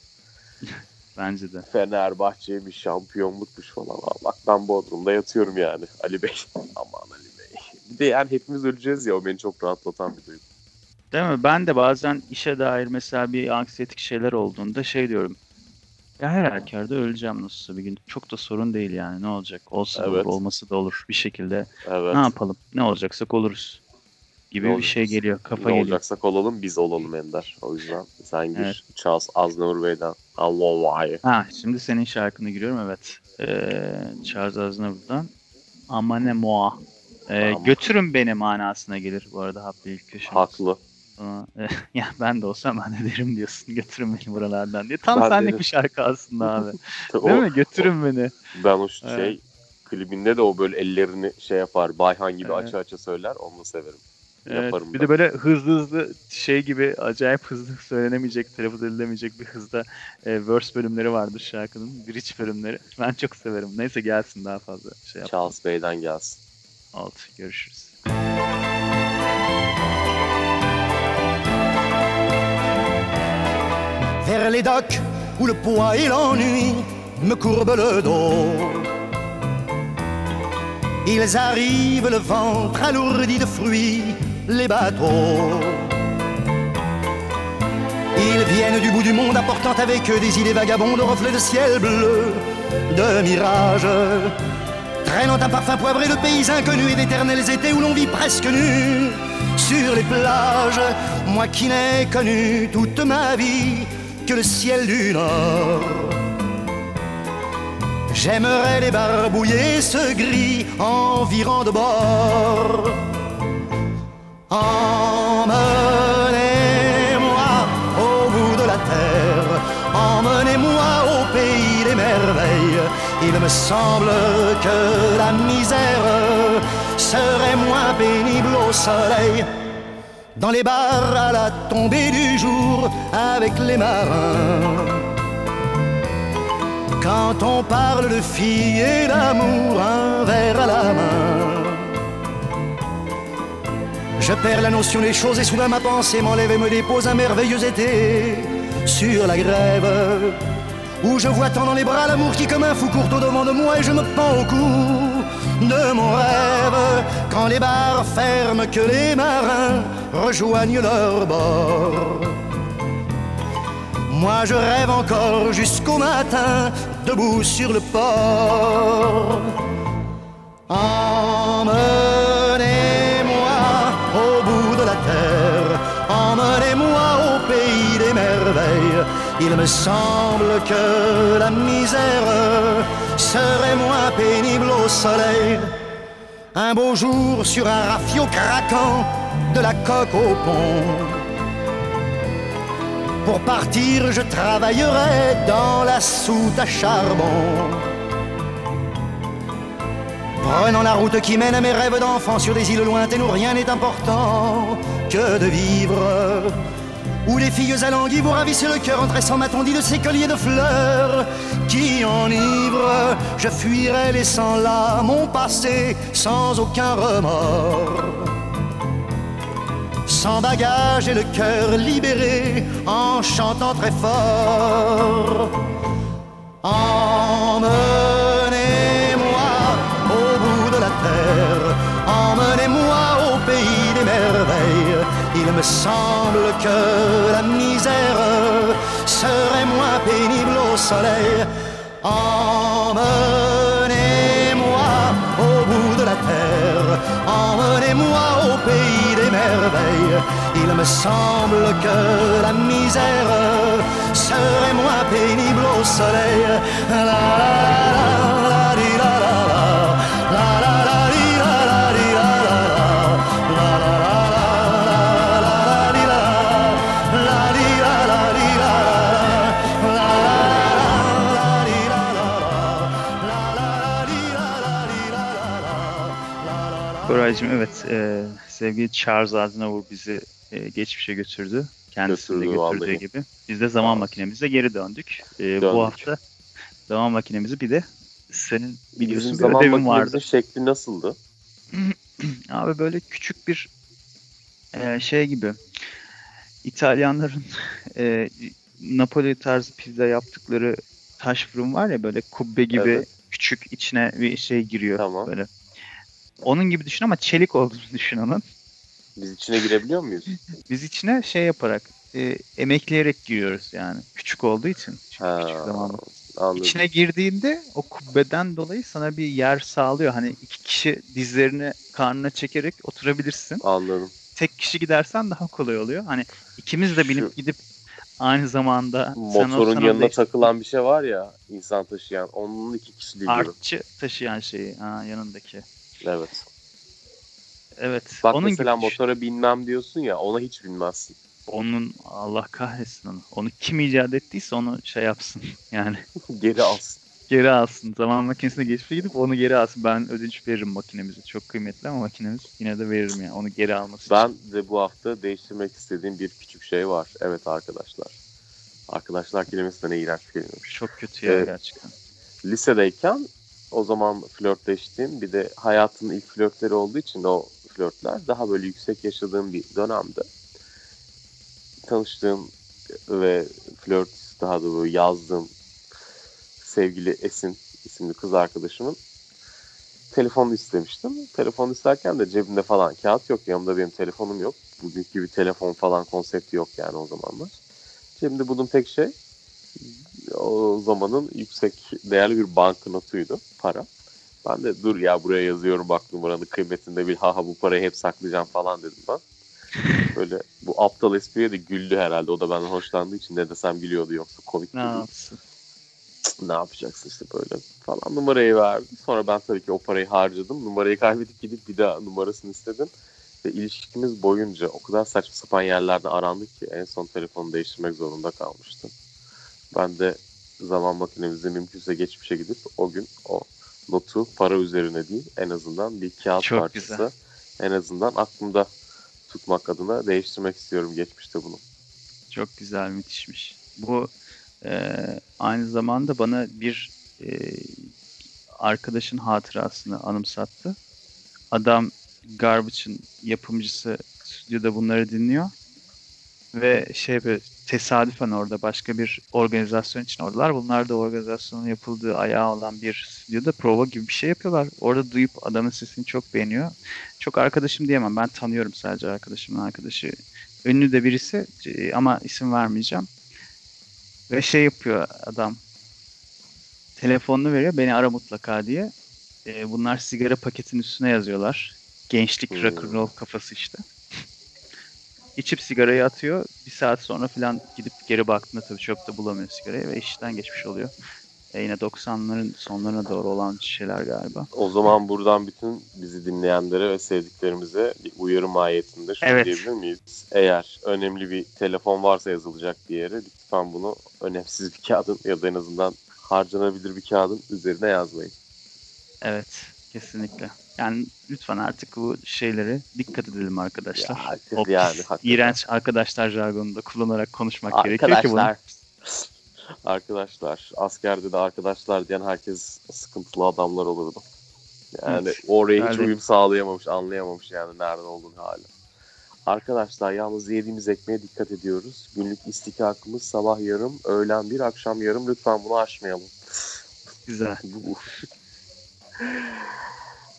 Bence de. Fenerbahçe'ymiş, şampiyonlukmuş falan. Bak ben Bodrum'da yatıyorum yani. Ali Bey. Aman Ali Bey. Bir de yani hepimiz öleceğiz ya o beni çok rahatlatan bir duygu. Değil mi? Ben de bazen işe dair mesela bir anksiyetik şeyler olduğunda şey diyorum. Ya her halükarda öleceğim nasılsa bir gün. Çok da sorun değil yani. Ne olacak? Olsa da olur, Evet. olması da olur. Bir şekilde Evet. ne yapalım? Ne olacaksak oluruz. Gibi Ne bir şey olacaksa- geliyor. Kafa ne geliyor. olacaksak olalım biz olalım Ender. O yüzden sen gir Evet. Charles Aznavur Bey'den Allah vay. Ha, şimdi senin şarkını giriyorum evet. Ee, Charles Aznavur'dan Amane Moa. Ee, Ama- götürün beni manasına gelir bu arada Hakkı ilk köşemiz. Haklı. Ama, e, ya ben de olsam ben de derim diyorsun. Götürün beni buralardan diye. Tam Ben senlik derim. bir şarkı aslında abi. O- Değil mi? Götürün beni. Ben o şey Evet. klibinde de o böyle ellerini şey yapar. Bayhan gibi Evet. açı açı söyler. Onu severim. Evet, Yaparım bir ben. de böyle hızlı hızlı şey gibi acayip hızlı söylenemeyecek, telaffuz edilemeyecek bir hızda e, verse bölümleri vardır şarkının. Bridge bölümleri. Ben çok severim. Neyse gelsin daha fazla şey yap. Charles Bey'den gelsin. Alt. Görüşürüz. Les docks où le poids et l'ennui me courbent le dos. Ils arrivent le ventre alourdi de fruits, les bateaux. Ils viennent du bout du monde apportant avec eux des idées vagabondes, reflets de ciel bleu, de mirages. Traînant un parfum poivré de pays inconnus et d'éternels étés où l'on vit presque nu sur les plages. Moi qui n'ai connu toute ma vie que le ciel du Nord. J'aimerais débarbouiller ce gris environ de bord. Emmenez-moi au bout de la terre, emmenez-moi au pays des merveilles. Il me semble que la misère serait moins pénible au soleil. Dans les bars à la tombée du jour avec les marins. Quand on parle de filles et d'amour, un verre à la main. Je perds la notion des choses et soudain ma pensée m'enlève et me dépose un merveilleux été sur la grève où je vois tant dans les bras l'amour qui comme un fou court au devant de moi et je me pends au cou de mon rêve quand les bars ferment que les marins rejoignent leur bord. Moi je rêve encore jusqu'au matin debout sur le port. Emmenez-moi au bout de la terre, emmenez-moi au pays des merveilles. Il me semble que la misère serait moins pénible au soleil. Un beau jour sur un rafio craquant de la coque au pont. Pour partir, je travaillerai dans la soute à charbon. Prenant la route qui mène à mes rêves d'enfant sur des îles lointaines où rien n'est important que de vivre. Où les filles alanguies vous ravissent le cœur en tressant ma tondie de ces colliers de fleurs qui enivrent. Je fuirai laissant là mon passé sans aucun remords. Sans bagage et le cœur libéré en chantant très fort. Il me semble que la misère serait moins pénible au soleil. Emmenez-moi au bout de la terre, emmenez-moi au pays des merveilles. Il me semble que la misère serait moins pénible au soleil. Koraycığım evet e, sevgili Charles Aznavour bizi e, geçmişe götürdü. Kendisini de Götürdü götürdüğü vallahi. gibi. Biz de zaman makinemizle geri döndük. E, Döndük. Bu hafta zaman makinemizi bir de senin biliyorsun Bizim zaman makinemizin vardı. şekli nasıldı? Abi böyle küçük bir e, şey gibi İtalyanların e, Napoli tarzı pizza yaptıkları taş fırın var ya böyle kubbe gibi Evet. küçük içine bir şey giriyor Tamam. böyle. Onun gibi düşün ama çelik olduğunu düşün onun. Biz içine girebiliyor muyuz? Biz içine şey yaparak e, emekleyerek giriyoruz yani. Küçük olduğu için. Ha, küçük zamanla. Anladım. İçine girdiğinde o kubbeden dolayı sana bir yer sağlıyor. Hani iki kişi dizlerini karnına çekerek oturabilirsin. Anladım. Tek kişi gidersen daha kolay oluyor. Hani ikimiz de binip Şu- gidip aynı zamanda sen Motorun olsan yanına da takılan bir şey var ya insan taşıyan. Onun iki kişiliği gibi. artçı taşıyan şeyi ha, yanındaki. Evet. Evet. Bak onun mesela gibi düşün. motora binmem diyorsun ya ona hiç binmezsin. Onun Allah kahretsin onu. Onu kim icat ettiyse onu şey yapsın. Yani Geri alsın. geri alsın. Zaman makinesine geçmişe gidip onu geri alsın. Ben ödünç veririm makinemizi. Çok kıymetli ama makinemiz yine de veririm yani. Onu geri alması için. Ben de bu hafta değiştirmek istediğim bir küçük şey var. Evet arkadaşlar. Arkadaşlar kelimesi de ne iğrenç bir kelimemiş. Çok kötü ya Evet. gerçekten. Lisedeyken o zaman flörtleştiğim bir de hayatın ilk flörtleri olduğu için o flörtler daha böyle yüksek yaşadığım bir dönemde tanıştığım ve flört daha da böyle yazdığım sevgili Esin isimli kız arkadaşımın telefonunu istemiştim. Telefonu isterken de cebimde falan kağıt yok. Yanımda benim telefonum yok. Bugünkü gibi telefon falan konsepti yok yani o zamanlar. Cebimde bulduğum tek şey o zamanın yüksek değerli bir banknotuydu para. Ben de dur ya buraya yazıyorum bak numaranın kıymetinde bir ha ha bu parayı hep saklayacağım falan dedim ben. Böyle bu aptal espriye de güldü herhalde. O da benden hoşlandığı için ne desem gülüyordu yoksa komik Ne yapsın? Ne yapacaksın işte böyle falan numarayı verdi. Sonra ben tabii ki o parayı harcadım. Numarayı kaybedip gidip bir daha numarasını istedim. Ve ilişkimiz boyunca o kadar saçma sapan yerlerde arandık ki en son telefonu değiştirmek zorunda kalmıştım. Ben de zaman makinemizde mümkünse geçmişe gidip o gün o notu para üzerine değil en azından bir kağıt Çok parçası. güzel. En azından aklımda tutmak adına değiştirmek istiyorum geçmişte bunu. Çok güzel, müthişmiş. Bu e, aynı zamanda bana bir e, arkadaşın hatırasını anımsattı. Adam Garbage'ın yapımcısı stüdyoda bunları dinliyor. Ve şey böyle tesadüfen orada başka bir organizasyon için oradalar. Bunlar da organizasyonun yapıldığı ayağı olan bir stüdyoda prova gibi bir şey yapıyorlar. Orada duyup adamın sesini çok beğeniyor. Çok arkadaşım diyemem. Ben tanıyorum sadece arkadaşımın arkadaşı. Ünlü de birisi e, ama isim vermeyeceğim. Ve şey yapıyor adam. Telefonunu veriyor. Beni ara mutlaka diye. E, bunlar sigara paketinin üstüne yazıyorlar. Gençlik Hmm. rock'n'roll kafası işte. İçip sigarayı atıyor. Bir saat sonra falan gidip geri baktığında tabii çöpte bulamıyor sigarayı ve işten geçmiş oluyor. E, yine 90'ların sonlarına doğru olan şeyler galiba. O zaman buradan bütün bizi dinleyenlere ve sevdiklerimize bir uyarı mahiyetinde şunu Evet. diyebilir miyiz? Eğer önemli bir telefon varsa yazılacak bir yere lütfen bunu önemsiz bir kağıdın ya da en azından harcanabilir bir kağıdın üzerine yazmayın. Evet, kesinlikle. Yani lütfen artık bu şeyleri dikkat edelim arkadaşlar. Ya, o yani pis, hakikaten. iğrenç arkadaşlar jargonunu da kullanarak konuşmak gerekiyor ki bunu. Arkadaşlar. Arkadaşlar. Askerde de arkadaşlar diyen herkes sıkıntılı adamlar olurdu. Yani Evet. oraya hiç uyum sağlayamamış, anlayamamış yani nerede olduğunu hala. Arkadaşlar yalnız yediğimiz ekmeğe dikkat ediyoruz. Günlük istikakımız sabah yarım, öğlen bir, akşam yarım. Lütfen bunu aşmayalım. Güzel.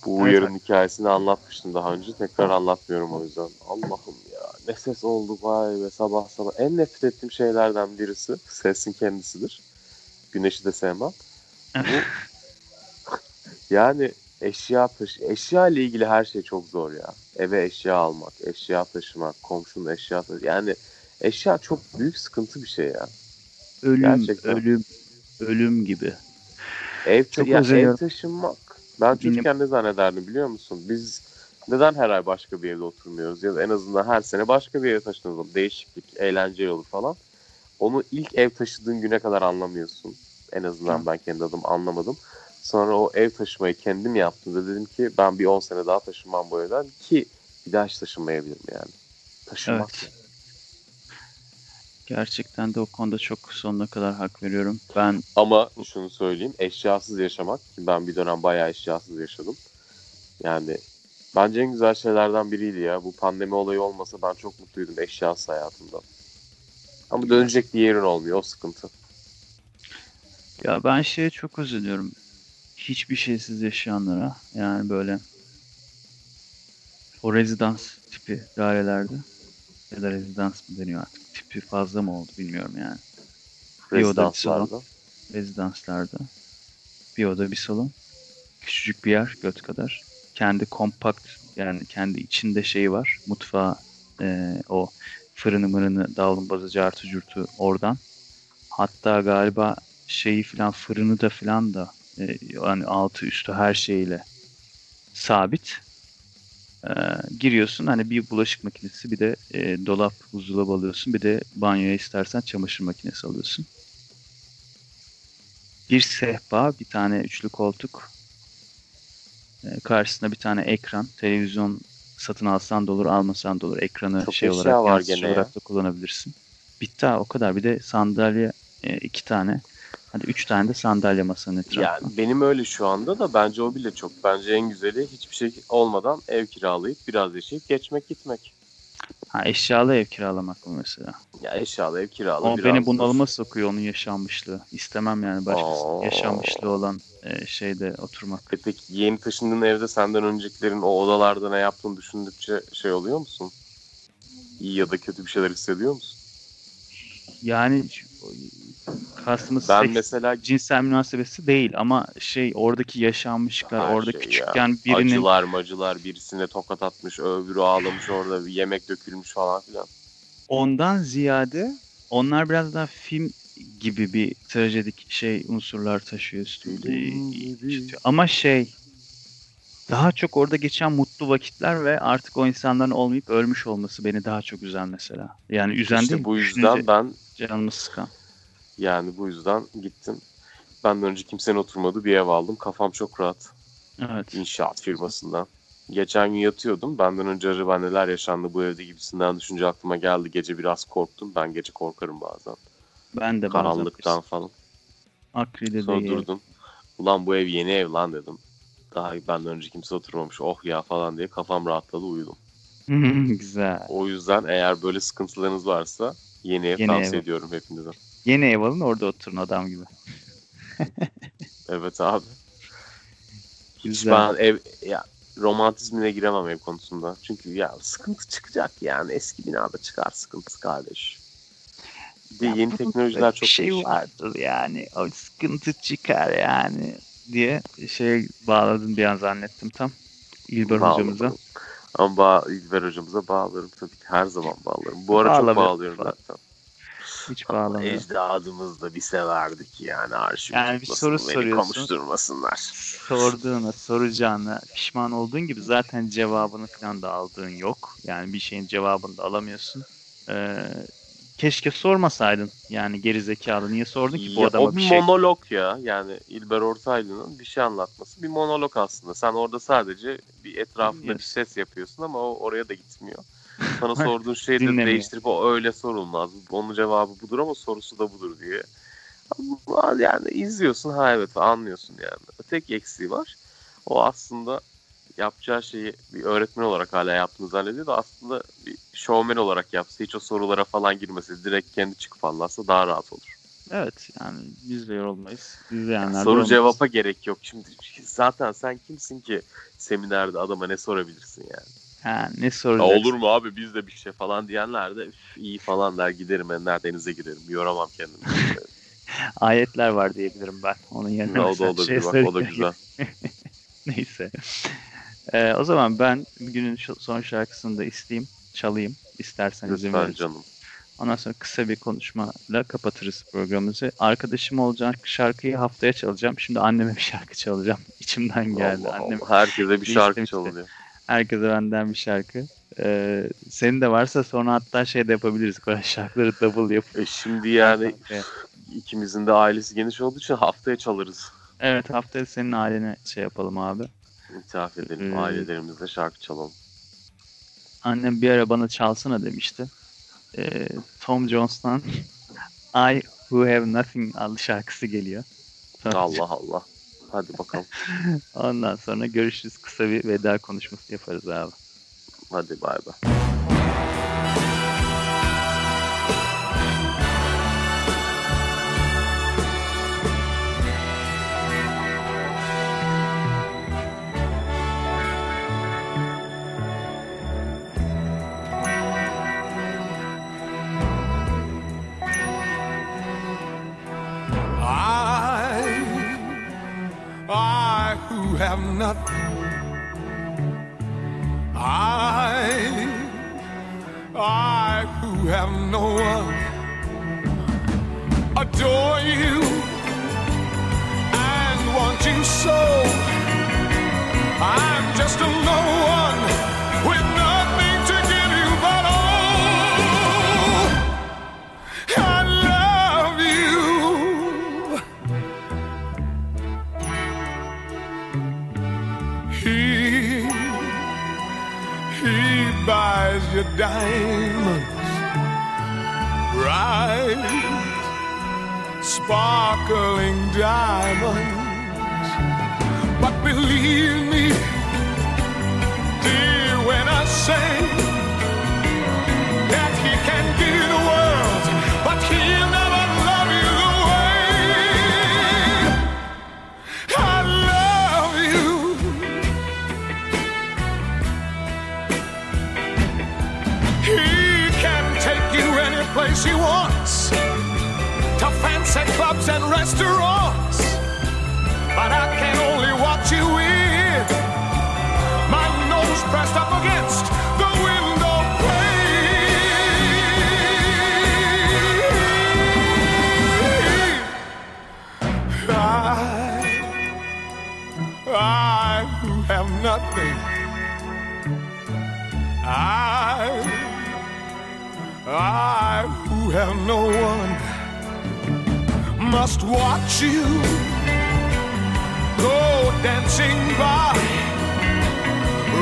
Bu, uyarın hikayesini anlatmıştım daha önce. Tekrar anlatmıyorum o yüzden. Allah'ım ya. Ne ses oldu vay be sabah sabah. En nefret ettiğim şeylerden birisi sesin kendisidir. Güneşi de sevmem. Bu yani eşya taşı eşya ile ilgili her şey çok zor ya. Eve eşya almak, eşya taşımak, komşunun eşya taşı. Yani eşya çok büyük sıkıntı bir şey ya. Ölüm, Gerçekten. ölüm, ölüm gibi. Ev, Çok ya ev özeniyorum. Ben çocukken ne zannederdim biliyor musun? Biz neden her ay başka bir evde oturmuyoruz? Ya da en azından her sene başka bir eve taşınalım. Değişiklik, eğlenceli olur falan. Onu ilk ev taşıdığın güne kadar anlamıyorsun. En azından Hı. ben kendi adım anlamadım. Sonra o ev taşımayı kendim yaptığımda dedim ki ben bir 10 sene daha taşınmam bu evden ki bir daha hiç taşınmayabilirim yani. Taşınmak. Evet. Gerçekten de o konuda çok sonuna kadar hak veriyorum. Ben Ama şunu söyleyeyim eşyasız yaşamak ben bir dönem bayağı eşyasız yaşadım. Yani bence en güzel şeylerden biriydi ya. Bu pandemi olayı olmasa ben çok mutluydum eşyasız hayatımda. Ama dönecek bir yerin olmuyor o sıkıntı. ya ben şeye çok üzülüyorum. Hiçbir şeysiz yaşayanlara. Yani böyle o rezidans tipi dairelerde ya da rezidans mı deniyor artık. Tipi fazla mı oldu bilmiyorum yani. Bir oda bir salon. Rezidanslarda. Bir oda bir salon. Küçücük bir yer göt kadar. Kendi kompakt yani kendi içinde şeyi var. Mutfağı e, o fırını mırını davlumbazı cartı curtu oradan. Hatta galiba şeyi filan fırını da filan da e, yani altı üstü her şeyle sabit. E, giriyorsun hani bir bulaşık makinesi bir de e, dolap buzdolabı alıyorsun bir de banyoya istersen çamaşır makinesi alıyorsun bir sehpa, bir tane üçlü koltuk, e, karşısında bir tane ekran, televizyon satın alsan da olur, almasan da olur. Ekranı Çok şey olarak, var gene ya. olarak da kullanabilirsin. Bitti ha, o kadar. Bir de sandalye e, iki tane. Hadi üç tane de sandalye masanın etrafında. Yani benim öyle şu anda da bence o bile çok. Bence en güzeli hiçbir şey olmadan ev kiralayıp biraz yaşayıp geçmek gitmek. Ha, eşyalı ev kiralamak mı mesela? Ya eşyalı ev kiralı O biraz. beni bunalıma sokuyor onun yaşanmışlığı. İstemem yani başkasının Aa. yaşanmışlığı olan e, şeyde oturmak. E peki yeni taşındığın evde senden öncekilerin o odalarda ne yaptığını düşündükçe şey oluyor musun? İyi ya da kötü bir şeyler hissediyor musun? Yani kastımız Ben seks mesela cinsel münasebesi değil ama şey oradaki yaşanmışlıklar Her orada şey küçükken birinin acılar macılar birisine tokat atmış öbürü ağlamış orada bir yemek dökülmüş falan filan. ondan ziyade onlar biraz daha film gibi bir trajedik şey unsurlar taşıyor üstünde. Ama şey daha çok orada geçen mutlu vakitler ve artık o insanların olmayıp ölmüş olması beni daha çok üzen mesela. Yani üzen işte değil, bu yüzden ben canımı sıkan. Yani bu yüzden gittim. benden önce kimsenin oturmadığı bir ev aldım. Kafam çok rahat. Evet. İnşaat firmasından. Geçen gün yatıyordum. Benden önce acaba neler yaşandı bu evde gibisinden düşünce aklıma geldi. Gece biraz korktum. Ben gece korkarım bazen. Ben de bazen Karanlıktan falan. Akri'de Sonra de durdum. Ulan bu ev yeni ev lan dedim. Daha benden önce kimse oturmamış. Oh ya falan diye kafam rahatladı uyudum. Güzel. O yüzden eğer böyle sıkıntılarınız varsa yeni ev Yeni tavsiye ev. ediyorum hepinize. Yeni ev alın orada oturun adam gibi. Evet abi. Güzel. ben ev ya romantizmine giremem ev konusunda. Çünkü ya sıkıntı çıkacak yani. Eski binada çıkar sıkıntı kardeş. Bir de Ya yeni teknolojiler çok şey değişik. vardır yani. O sıkıntı çıkar yani diye şey bağladım bir an zannettim tam. İlber Bağladım. hocamıza. Ama bağ, İlber hocamıza bağlarım tabii ki. Her zaman bağlarım. Bu ara Bağla çok bağlıyorum Bağ- zaten. Hiç bağlamıyor. Ecdadımız da bir severdik yani arşiv Yani bir soru beni soruyorsun. konuşturmasınlar. Sorduğuna, soracağına pişman olduğun gibi zaten cevabını falan da aldığın yok. Yani bir şeyin cevabını da alamıyorsun. Ee, keşke sormasaydın. Yani geri zekalı niye sordun ki bu Ya, adama o bir bir şey? monolog ya. Yani İlber Ortaylı'nın bir şey anlatması bir monolog aslında. Sen orada sadece bir etrafında Evet. bir ses yapıyorsun ama o oraya da gitmiyor. Sana sorduğun şeyi de Dinlemiyor. değiştirip o öyle sorulmaz. Onun cevabı budur ama sorusu da budur diye. Ama yani izliyorsun ha evet anlıyorsun yani. Tek eksiği var. O aslında yapacağı şeyi bir öğretmen olarak hala yaptığını zannediyor da aslında bir şovmen olarak yapsa hiç o sorulara falan girmese direkt kendi çıkıp anlatsa daha rahat olur. Evet yani biz de yorulmayız. İzleyenler de Soru olmaz. cevapa gerek yok. Şimdi zaten sen kimsin ki seminerde adama ne sorabilirsin yani? Ha, ne Ya soracaksın? olur mu abi biz de bir şey falan diyenler de "Üf, iyi falan der giderim enler denize girerim. Yoramam kendimi. Ayetler var diyebilirim ben. Onun yerine o da olabilir şey bak o da güzel. Neyse. Ee, o zaman ben günün son şarkısını da isteyeyim. Çalayım. İstersen izin Lütfen verirsen. canım. Ondan sonra kısa bir konuşmayla kapatırız programımızı. Arkadaşım olacak şarkıyı haftaya çalacağım. Şimdi anneme bir şarkı çalacağım. İçimden geldi. Allah Annem Allah. Herkese bir şarkı çalınıyor. Herkese benden bir şarkı. Ee, senin de varsa sonra hatta şey de yapabiliriz. Şarkıları double yapıp. E şimdi yani ikimizin de ailesi geniş olduğu için haftaya çalarız. Evet haftaya senin ailene şey yapalım abi. İtiraf edelim. Ee, Ailelerimizle şarkı çalalım. Annem bir ara bana çalsana demişti. Ee, Tom Jones'tan I Who Have Nothing adlı şarkısı geliyor. Allah Allah. Hadi bakalım. Ondan sonra görüşürüz. Kısa bir veda konuşması yaparız abi. Hadi bay bay. Have nothing, I, I who have no one, adore you and want you so. I'm just a diamonds, bright, sparkling diamonds. But believe me, dear, when I say any place he wants to fancy clubs and restaurants. But I can only watch you with my nose pressed up against the window pane. I, I have nothing, I, I have no one must watch you go dancing by,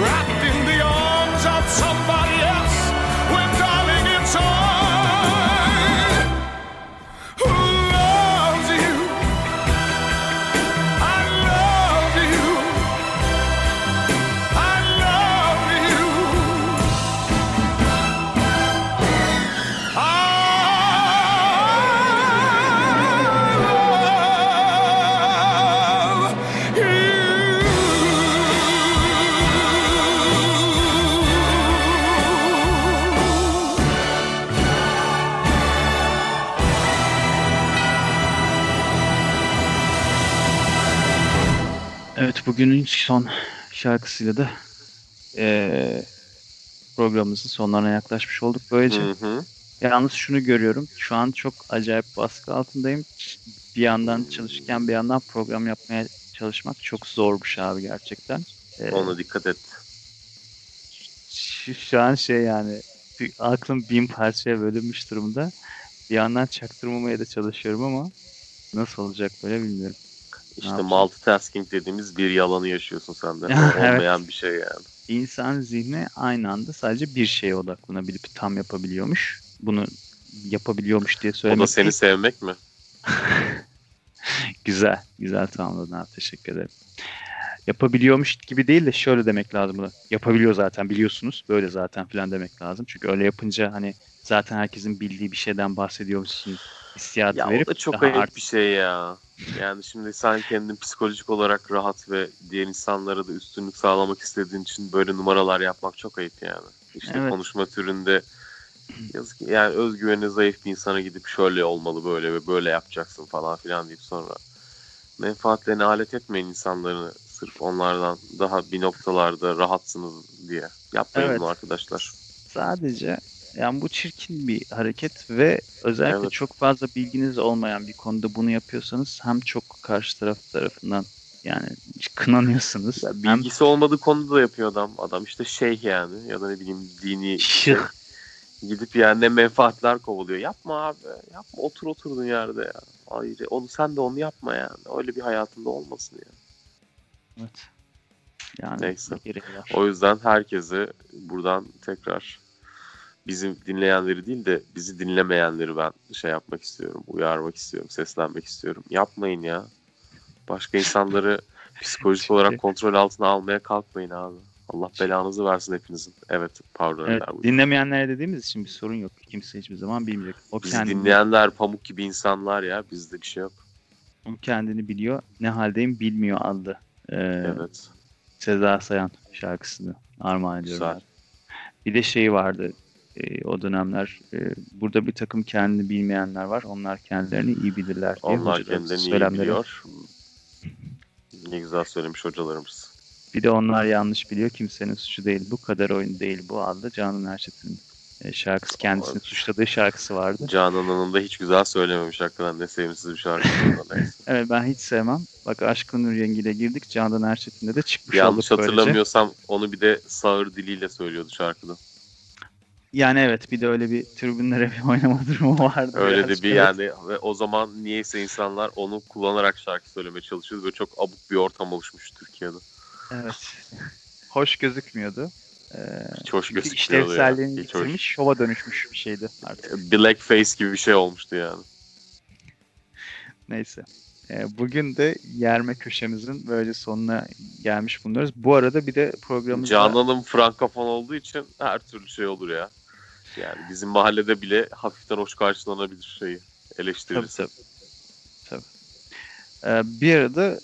wrapped in the arms of somebody. Evet bugünün son şarkısıyla da eee programımızın sonlarına yaklaşmış olduk. Böylece Hı hı. yalnız şunu görüyorum. Şu an çok acayip baskı altındayım. Bir yandan çalışırken bir yandan program yapmaya çalışmak çok zormuş abi gerçekten. Eee, Ona dikkat et. şu, şu an şey yani bir, aklım bin parçaya bölünmüş durumda. Bir yandan çaktırmamaya da çalışıyorum ama nasıl olacak böyle bilmiyorum. İşte multitasking dediğimiz bir yalanı yaşıyorsun sen de. Evet. Olmayan bir şey yani. İnsan zihni aynı anda sadece bir şeye odaklanabilip tam yapabiliyormuş. Bunu yapabiliyormuş diye O söylemek da seni değil. sevmek mi? Güzel, güzel tamamladın abi teşekkür ederim. Yapabiliyormuş gibi değil de şöyle demek lazım buna. Yapabiliyor zaten biliyorsunuz. Böyle zaten filan demek lazım. Çünkü öyle yapınca hani zaten herkesin bildiği bir şeyden bahsediyormuşsun hissiyatı Ya verip o da çok ayıp art- bir şey ya. Yani şimdi sen kendin psikolojik olarak rahat ve diğer insanlara da üstünlük sağlamak istediğin için böyle numaralar yapmak çok ayıp yani. İşte Evet. konuşma türünde yazık yani özgüveni zayıf bir insana gidip şöyle olmalı böyle ve böyle yapacaksın falan filan deyip sonra menfaatlerini alet etmeyin insanları sırf onlardan daha bir noktalarda rahatsınız diye. Yapmayın Evet. bunu arkadaşlar. Sadece yani bu çirkin bir hareket ve özellikle Evet. çok fazla bilginiz olmayan bir konuda bunu yapıyorsanız hem çok karşı taraf tarafından yani kınanıyorsunuz. Ya hem bilgisi olmadığı konuda da yapıyor adam. Adam işte şeyh yani ya da ne bileyim dini Şıh. Gidip yani ne menfaatler kovalıyor. Yapma abi. Yapma otur oturduğun yerde ya. Ayrı. Onu, sen de onu yapma yani. Öyle bir hayatında olmasın ya. Evet. Yani Neyse. O yüzden herkese buradan tekrar bizim dinleyenleri değil de bizi dinlemeyenleri ben şey yapmak istiyorum. Uyarmak istiyorum. Seslenmek istiyorum. Yapmayın ya. Başka insanları psikolojik olarak kontrol altına almaya kalkmayın abi. Allah belanızı versin hepinizin. Evet pardon. Evet, dinlemeyenlere dediğimiz için bir sorun yok. Kimse hiçbir zaman bilmeyecek. O Bizi kendini, dinleyenler pamuk gibi insanlar ya. Bizde bir şey yok. o kendini biliyor. Ne haldeyim bilmiyor adlı. Ee, Evet. Seza Sayan şarkısını armağan ediyorum. Güzel. Bir de şey vardı e, o dönemler. e, burada bir takım kendini bilmeyenler var. Onlar kendilerini iyi bilirler diye. Hocalarımızın kendilerini iyi söylemleri. biliyor. Ne güzel söylemiş hocalarımız. Bir de onlar yanlış biliyor. Kimsenin suçu değil. Bu kadar oyun değil bu adlı Canan Erçetin'in e, şarkısı. Kendisini Evet. suçladığı şarkısı vardı. Canan Hanım da hiç güzel söylememiş hakikaten ne sevimsiz bir şarkı. Evet ben hiç sevmem. Bak Aşkın Nur Yengi'yle girdik. Canan Erçetin'de de çıkmış Yanlış olduk böylece. hatırlamıyorsam onu bir de sağır diliyle söylüyordu şarkıda. Yani evet bir de öyle bir tribünlere bir oynama durumu vardı. Öyle de bir evet. yani ve o zaman niyeyse insanlar onu kullanarak şarkı söylemeye çalışıyordu. Böyle çok abuk bir ortam oluşmuş Türkiye'de. Evet. Hoş gözükmüyordu. Ee, Hiç hoş gözükmüyordu ya. işlevselliğini Hiç hoş. yitirmiş, şova dönüşmüş bir şeydi artık. Blackface gibi bir şey olmuştu yani. Neyse. Ee, bugün de yerme köşemizin böyle sonuna gelmiş bulunuyoruz. Bu arada bir de programımızda... Canan'ın frankafon olduğu için her türlü şey olur ya. Yani bizim mahallede bile hafiften hoş karşılanabilir şeyi. Tabii Eleştiririz. tabii. tabii. Ee, bir arada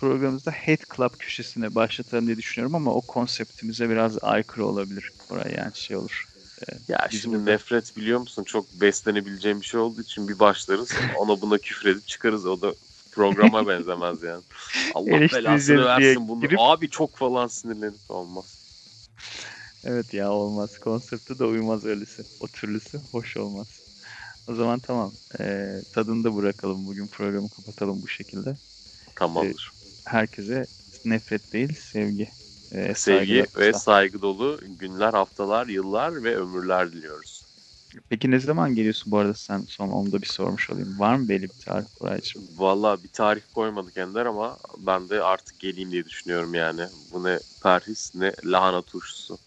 programımızda Hate Club köşesine başlatalım diye düşünüyorum ama o konseptimize biraz aykırı olabilir. Oraya yani şey olur. Ya Bizim şimdi burada- nefret biliyor musun? Çok beslenebileceğim bir şey olduğu için bir başlarız. Ona buna küfredip çıkarız. O da programa benzemez yani. Allah belasını versin bunu. girip- Abi çok falan sinirlenip olmaz. Evet ya olmaz. Konsepte de uymaz öylesi. O türlüsü hoş olmaz. O zaman tamam. Ee, tadını da bırakalım. Bugün programı kapatalım bu şekilde. Tamamdır. Herkese nefret değil, sevgi. ee, Sevgi saygılar, ve saygı dolu günler, haftalar, yıllar ve ömürler diliyoruz. Peki ne zaman geliyorsun bu arada sen son onu da bir sormuş olayım. Var mı belli bir tarih Buraycığım? Valla bir tarih koymadık Ender ama ben de artık geleyim diye düşünüyorum yani. Bu ne Paris ne lahana turşusu.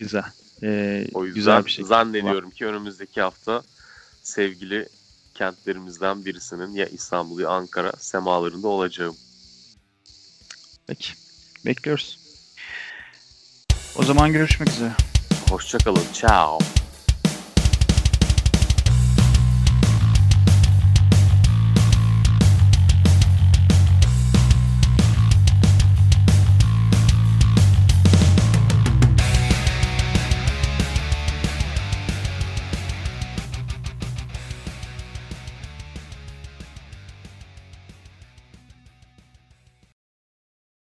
Güzel. Ee, O yüzden güzel bir şey. zannediyorum ki önümüzdeki hafta sevgili kentlerimizden birisinin ya İstanbul ya Ankara semalarında olacağım. Peki. Bekliyoruz. O zaman görüşmek üzere. Hoşçakalın. Ciao.